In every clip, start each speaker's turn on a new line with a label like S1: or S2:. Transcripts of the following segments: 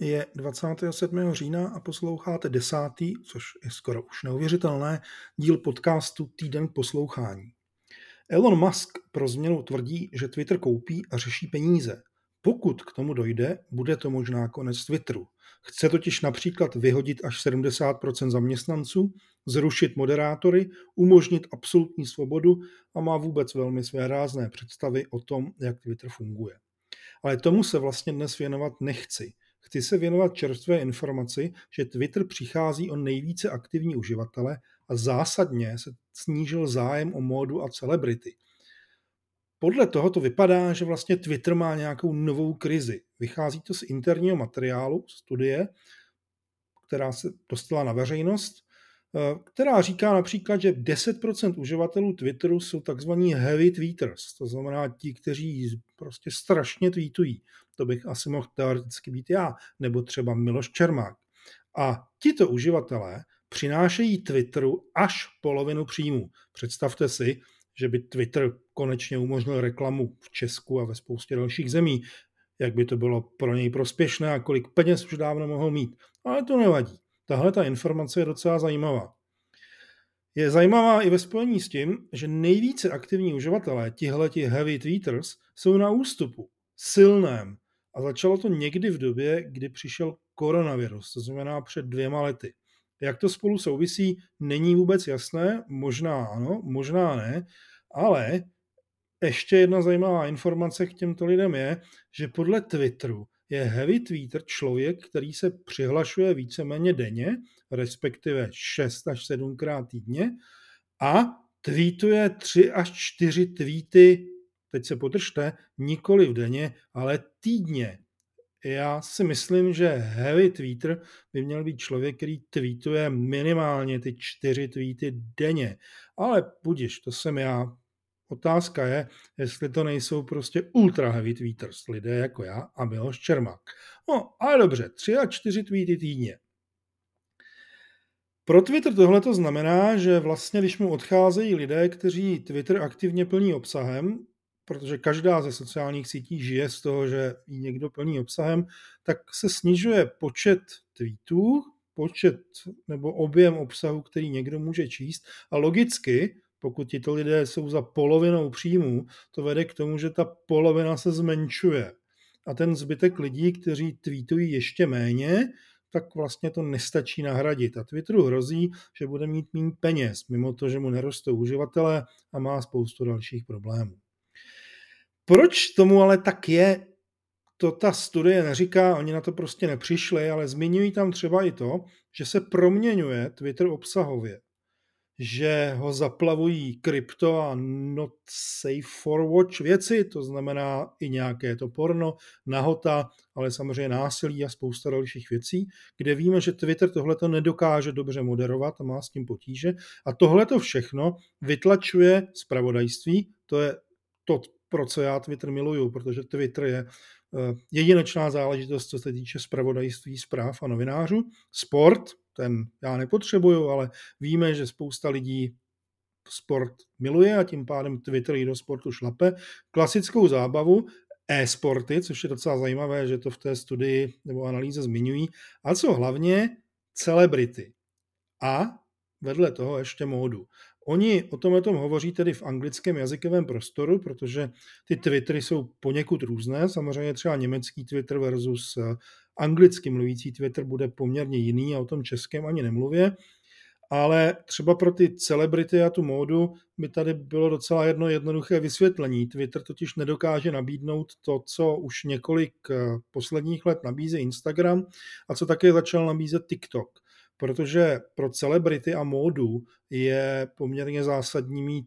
S1: Je 27. října a posloucháte desátý, což je skoro už neuvěřitelné, díl podcastu Týden poslouchání. Elon Musk pro změnu tvrdí, že Twitter koupí a řeší peníze. Pokud k tomu dojde, bude to možná konec Twitteru. Chce totiž například vyhodit až 70% zaměstnanců, zrušit moderátory, umožnit absolutní svobodu a má vůbec velmi své rázné představy o tom, jak Twitter funguje. Ale tomu se vlastně dnes věnovat nechci. Chci se věnovat čerstvé informaci, že Twitter přichází o nejvíce aktivní uživatele a zásadně se snížil zájem o módu a celebrity. Podle toho to vypadá, že vlastně Twitter má nějakou novou krizi. Vychází to z interního materiálu, studie, která se dostala na veřejnost Eh, která říká například, že 10% uživatelů Twitteru jsou takzvaní heavy tweeters, to znamená ti, kteří prostě strašně tweetují. To bych asi mohl teoreticky být já, nebo třeba Miloš Čermák. A tito uživatelé přinášejí Twitteru až polovinu příjmu. Představte si, že by Twitter konečně umožnil reklamu v Česku a ve spoustě dalších zemí, jak by to bylo pro něj prospěšné a kolik peněz už dávno mohl mít. Ale to nevadí. Tahle ta informace je docela zajímavá. Je zajímavá i ve spojení s tím, že nejvíce aktivní uživatelé, tihleti heavy tweeters, jsou na ústupu, silném. A začalo to někdy v době, kdy přišel koronavirus, to znamená před dvěma lety. Jak to spolu souvisí, není vůbec jasné, možná ano, možná ne, ale ještě jedna zajímavá informace k těmto lidem je, že podle Twitteru je heavy tweeter člověk, který se přihlašuje víceméně denně, respektive 6 až 7 krát týdně a tweetuje 3 až 4 tweety, teď se podržte, nikoli v denně, ale týdně. Já si myslím, že heavy tweeter by měl být člověk, který tweetuje minimálně ty čtyři tweety denně. Ale budiš, to jsem já, Otázka je, jestli to nejsou prostě ultra heavy tweeters, lidé jako já a Miloš Čermák. No, ale dobře, tři a čtyři tweety týdně. Pro Twitter tohle to znamená, že vlastně, když mu odcházejí lidé, kteří Twitter aktivně plní obsahem, protože každá ze sociálních sítí žije z toho, že ji někdo plní obsahem, tak se snižuje počet tweetů, počet nebo objem obsahu, který někdo může číst a logicky pokud tito lidé jsou za polovinou příjmů, to vede k tomu, že ta polovina se zmenšuje. A ten zbytek lidí, kteří tweetují ještě méně, tak vlastně to nestačí nahradit. A Twitteru hrozí, že bude mít méně peněz, mimo to, že mu nerostou uživatelé a má spoustu dalších problémů. Proč tomu ale tak je, to ta studie neříká, oni na to prostě nepřišli, ale zmiňují tam třeba i to, že se proměňuje Twitter obsahově že ho zaplavují krypto a not safe for watch věci, to znamená i nějaké to porno, nahota, ale samozřejmě násilí a spousta dalších věcí, kde víme, že Twitter tohleto nedokáže dobře moderovat a má s tím potíže. A tohleto všechno vytlačuje zpravodajství, to je to, co já Twitter miluju, protože Twitter je eh, jedinečná záležitost, co se týče zpravodajství zpráv a novinářů. Sport, ten já nepotřebuju, ale víme, že spousta lidí sport miluje a tím pádem Twitter i do sportu šlape. Klasickou zábavu, e-sporty, což je docela zajímavé, že to v té studii nebo analýze zmiňují, a co hlavně celebrity. A vedle toho ještě módu. Oni o tom, o tom hovoří tedy v anglickém jazykovém prostoru, protože ty Twittery jsou poněkud různé. Samozřejmě třeba německý Twitter versus eh, anglicky mluvící Twitter bude poměrně jiný a o tom českém ani nemluvě. Ale třeba pro ty celebrity a tu módu by tady bylo docela jedno jednoduché vysvětlení. Twitter totiž nedokáže nabídnout to, co už několik eh, posledních let nabízí Instagram a co také začal nabízet TikTok protože pro celebrity a módu je poměrně zásadní mít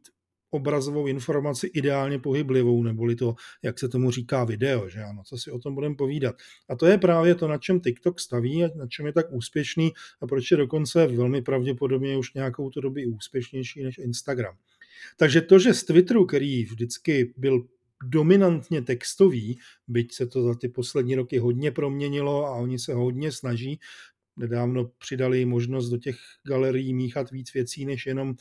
S1: obrazovou informaci ideálně pohyblivou, neboli to, jak se tomu říká video, že ano, co si o tom budeme povídat. A to je právě to, na čem TikTok staví a na čem je tak úspěšný a proč je dokonce velmi pravděpodobně už nějakou to doby úspěšnější než Instagram. Takže to, že z Twitteru, který vždycky byl dominantně textový, byť se to za ty poslední roky hodně proměnilo a oni se hodně snaží nedávno přidali možnost do těch galerií míchat víc věcí, než jenom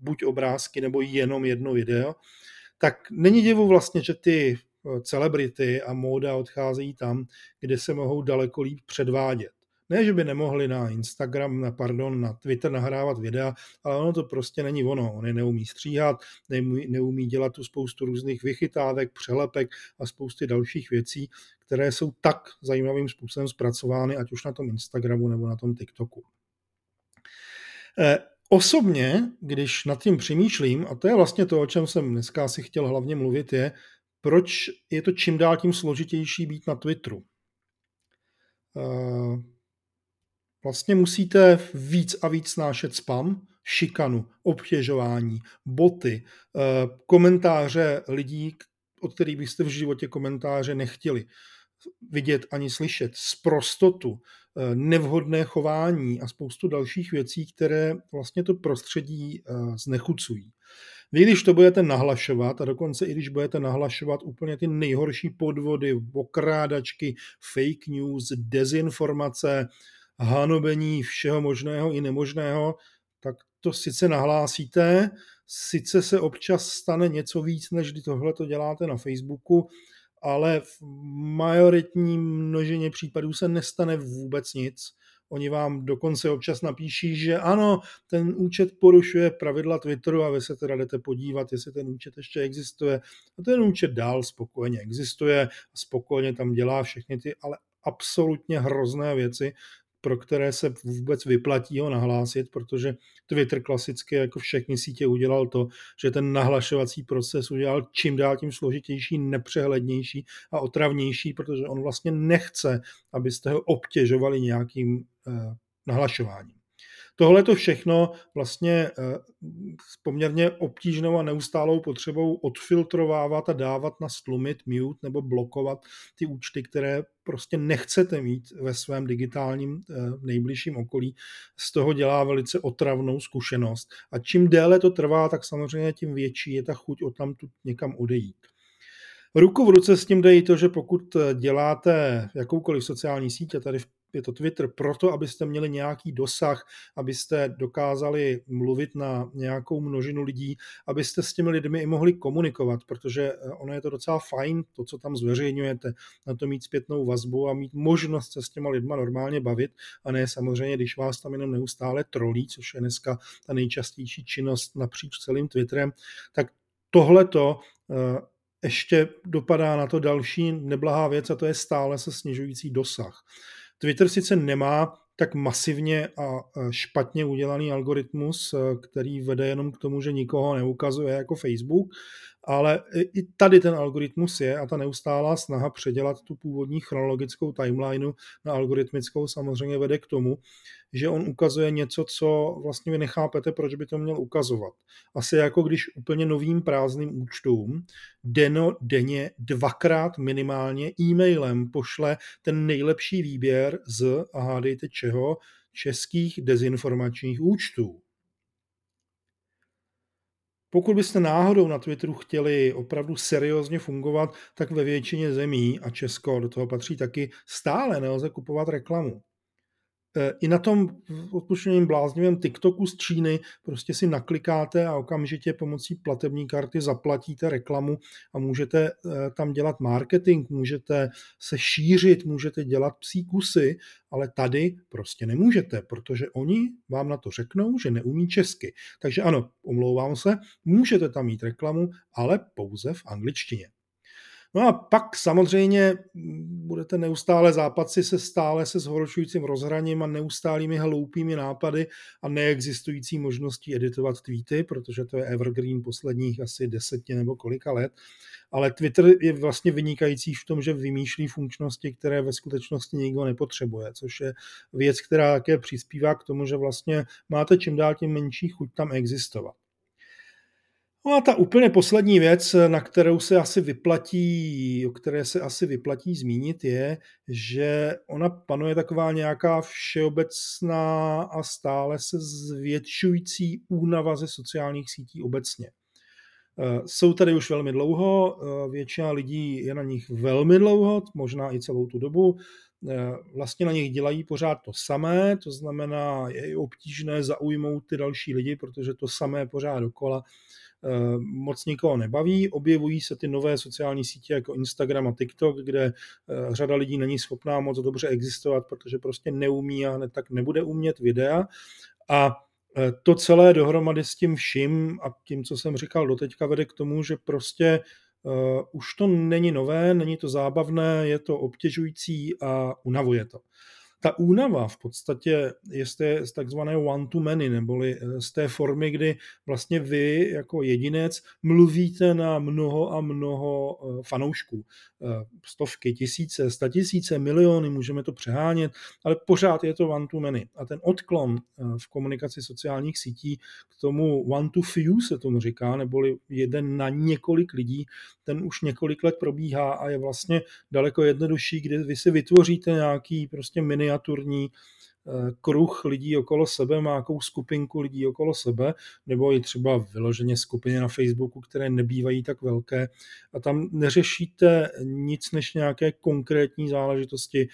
S1: buď obrázky nebo jenom jedno video, tak není divu vlastně, že ty celebrity a móda odcházejí tam, kde se mohou daleko líp předvádět. Ne, že by nemohli na Instagram, na, pardon, na Twitter nahrávat videa, ale ono to prostě není ono. Oni neumí stříhat, neumí, neumí dělat tu spoustu různých vychytávek, přelepek a spousty dalších věcí, které jsou tak zajímavým způsobem zpracovány, ať už na tom Instagramu nebo na tom TikToku. Eh, osobně, když nad tím přemýšlím, a to je vlastně to, o čem jsem dneska asi chtěl hlavně mluvit, je, proč je to čím dál tím složitější být na Twitteru. Eh, vlastně musíte víc a víc snášet spam, šikanu, obtěžování, boty, eh, komentáře lidí, od kterých byste v životě komentáře nechtěli vidět ani slyšet, sprostotu, eh, nevhodné chování a spoustu dalších věcí, které vlastně to prostředí eh, znechucují. Vy, když to budete nahlašovat, a dokonce i když budete nahlašovat úplně ty nejhorší podvody, okrádačky, fake news, dezinformace, hanobení všeho možného i nemožného, tak to sice nahlásíte, sice se občas stane něco víc, než když tohle to děláte na Facebooku, ale v majoritní množině případů se nestane vůbec nic. Oni vám dokonce občas napíší, že ano, ten účet porušuje pravidla Twitteru a vy se teda jdete podívat, jestli ten účet ještě existuje. A ten účet dál spokojeně existuje, spokojeně tam dělá všechny ty ale absolutně hrozné věci, pro které se vůbec vyplatí ho nahlásit, protože Twitter klasicky jako všechny sítě udělal to, že ten nahlašovací proces udělal čím dál tím složitější, nepřehlednější a otravnější, protože on vlastně nechce, abyste ho obtěžovali nějakým eh, nahlašováním. Tohle to všechno vlastně eh, s poměrně obtížnou a neustálou potřebou odfiltrovávat a dávat na stlumit, mute nebo blokovat ty účty, které prostě nechcete mít ve svém digitálním eh, nejbližším okolí, z toho dělá velice otravnou zkušenost. A čím déle to trvá, tak samozřejmě tím větší je ta chuť o tam někam odejít. Ruku v ruce s tím i to, že pokud děláte jakoukoliv sociální sítě, tady v je to Twitter, proto, abyste měli nějaký dosah, abyste dokázali mluvit na nějakou množinu lidí, abyste s těmi lidmi i mohli komunikovat, protože eh, ono je to docela fajn, to, co tam zveřejňujete, na to mít zpětnou vazbu a mít možnost se s těma lidma normálně bavit a ne samozřejmě, když vás tam jenom neustále trolí, což je dneska ta nejčastější činnost napříč celým Twitterem, tak tohleto eh, ještě dopadá na to další neblahá věc a to je stále se snižující dosah. Twitter sice nemá tak masivně a špatně udělaný algoritmus, který vede jenom k tomu, že nikoho neukazuje jako Facebook, ale i tady ten algoritmus je a ta neustálá snaha předělat tu původní chronologickou timelineu na algoritmickou samozřejmě vede k tomu, že on ukazuje něco, co vlastně vy nechápete, proč by to měl ukazovat. Asi jako když úplně novým prázdným účtům deno, denně dvakrát minimálně e-mailem pošle ten nejlepší výběr z, a hádejte čeho, českých dezinformačních účtů. Pokud byste náhodou na Twitteru chtěli opravdu seriózně fungovat, tak ve většině zemí, a Česko do toho patří taky, stále nelze kupovat reklamu. E, I na tom odpuštěným bláznivém TikToku z Číny prostě si naklikáte a okamžitě pomocí platební karty zaplatíte reklamu a můžete e, tam dělat marketing, můžete se šířit, můžete dělat psí kusy, ale tady prostě nemůžete, protože oni vám na to řeknou, že neumí česky. Takže ano, omlouvám se, můžete tam mít reklamu, ale pouze v angličtině. No a pak samozřejmě budete neustále zápasy se stále se zhoršujícím rozhraním a neustálými hloupými nápady a neexistující možností editovat tweety, protože to je evergreen posledních asi deseti nebo kolika let. Ale Twitter je vlastně vynikající v tom, že vymýšlí funkčnosti, které ve skutečnosti nikdo nepotřebuje, což je věc, která také přispívá k tomu, že vlastně máte čím dál tím menší chuť tam existovat. No a ta úplně poslední věc, na kterou se asi vyplatí, o které se asi vyplatí zmínit, je, že ona panuje taková nějaká všeobecná a stále se zvětšující únava ze sociálních sítí obecně. Eh, jsou tady už velmi dlouho, eh, většina lidí je na nich velmi dlouho, možná i celou tu dobu. Vlastně na nich dělají pořád to samé, to znamená, je obtížné zaujmout ty další lidi, protože to samé pořád dokola moc nikoho nebaví. Objevují se ty nové sociální sítě jako Instagram a TikTok, kde řada lidí není schopná moc dobře existovat, protože prostě neumí a hned tak nebude umět videa. A to celé dohromady s tím vším a tím, co jsem říkal doteďka, vede k tomu, že prostě už to není nové, není to zábavné, je to obtěžující a unavuje to ta únava v podstatě je z, té, z takzvané one-to-many, neboli eh, z té formy, kdy vlastně vy jako jedinec mluvíte na mnoho a mnoho eh, fanoušků. Eh, stovky, tisíce, statisíce, miliony, můžeme to přehánět, ale pořád je to one-to-many. A ten odklon v komunikaci sociálních sítí k tomu one-to-few se tomu říká, neboli jeden na několik lidí, ten už několik let probíhá a je vlastně daleko jednodušší, kdy vy si vytvoříte nějaký prostě miniaturní eh, kruh lidí okolo sebe, má nějakou skupinku lidí okolo sebe, nebo i třeba vyloženě skupiny na Facebooku, které nebývají tak velké a tam neřešíte nic než nějaké konkrétní záležitosti.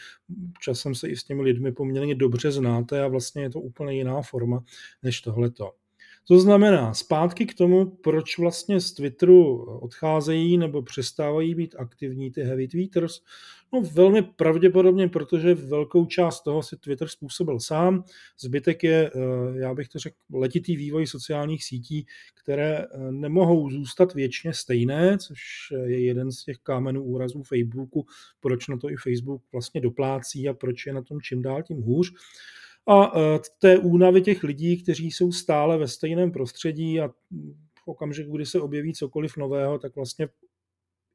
S1: Časem se i s těmi lidmi poměrně dobře znáte a vlastně je to úplně jiná forma než tohleto. To znamená, zpátky k tomu, proč vlastně z Twitteru odcházejí nebo přestávají být aktivní ty heavy tweeters, no velmi pravděpodobně, protože velkou část toho si Twitter způsobil sám, zbytek je, eh, já bych to řekl, letitý vývoj sociálních sítí, které eh, nemohou zůstat věčně stejné, což je jeden z těch kámenů úrazů Facebooku, proč na to i Facebook vlastně doplácí a proč je na tom čím dál tím hůř a e, té únavy těch lidí, kteří jsou stále ve stejném prostředí a v okamžiku, kdy se objeví cokoliv nového, tak vlastně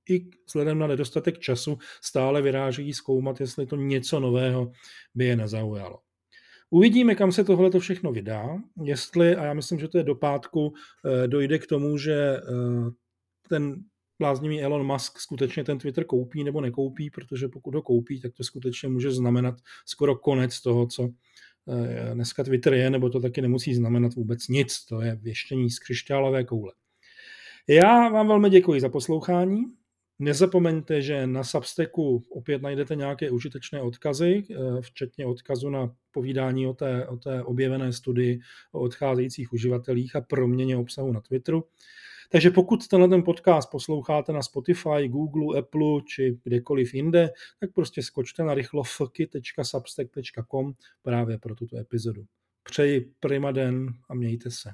S1: i vzhledem na nedostatek času stále vyrážejí zkoumat, jestli to něco nového by je nezaujalo. Uvidíme, kam se tohle to všechno vydá, jestli, a já myslím, že to je do pátku, e, dojde k tomu, že e, ten bláznivý Elon Musk skutečně ten Twitter koupí nebo nekoupí, protože pokud ho koupí, tak to skutečně může znamenat skoro konec toho, co dneska Twitter je, nebo to taky nemusí znamenat vůbec nic, to je věštění z křišťálové koule. Já vám velmi děkuji za poslouchání. Nezapomeňte, že na Substacku opět najdete nějaké užitečné odkazy, eh, včetně odkazu na povídání o té, o té objevené studii o odcházejících uživatelích a proměně obsahu na Twitteru. Takže pokud tenhle ten podcast posloucháte na Spotify, Google, Apple či kdekoliv jinde, tak prostě skočte na rychlofky.substack.com právě pro tuto epizodu. Přeji prima den a mějte se.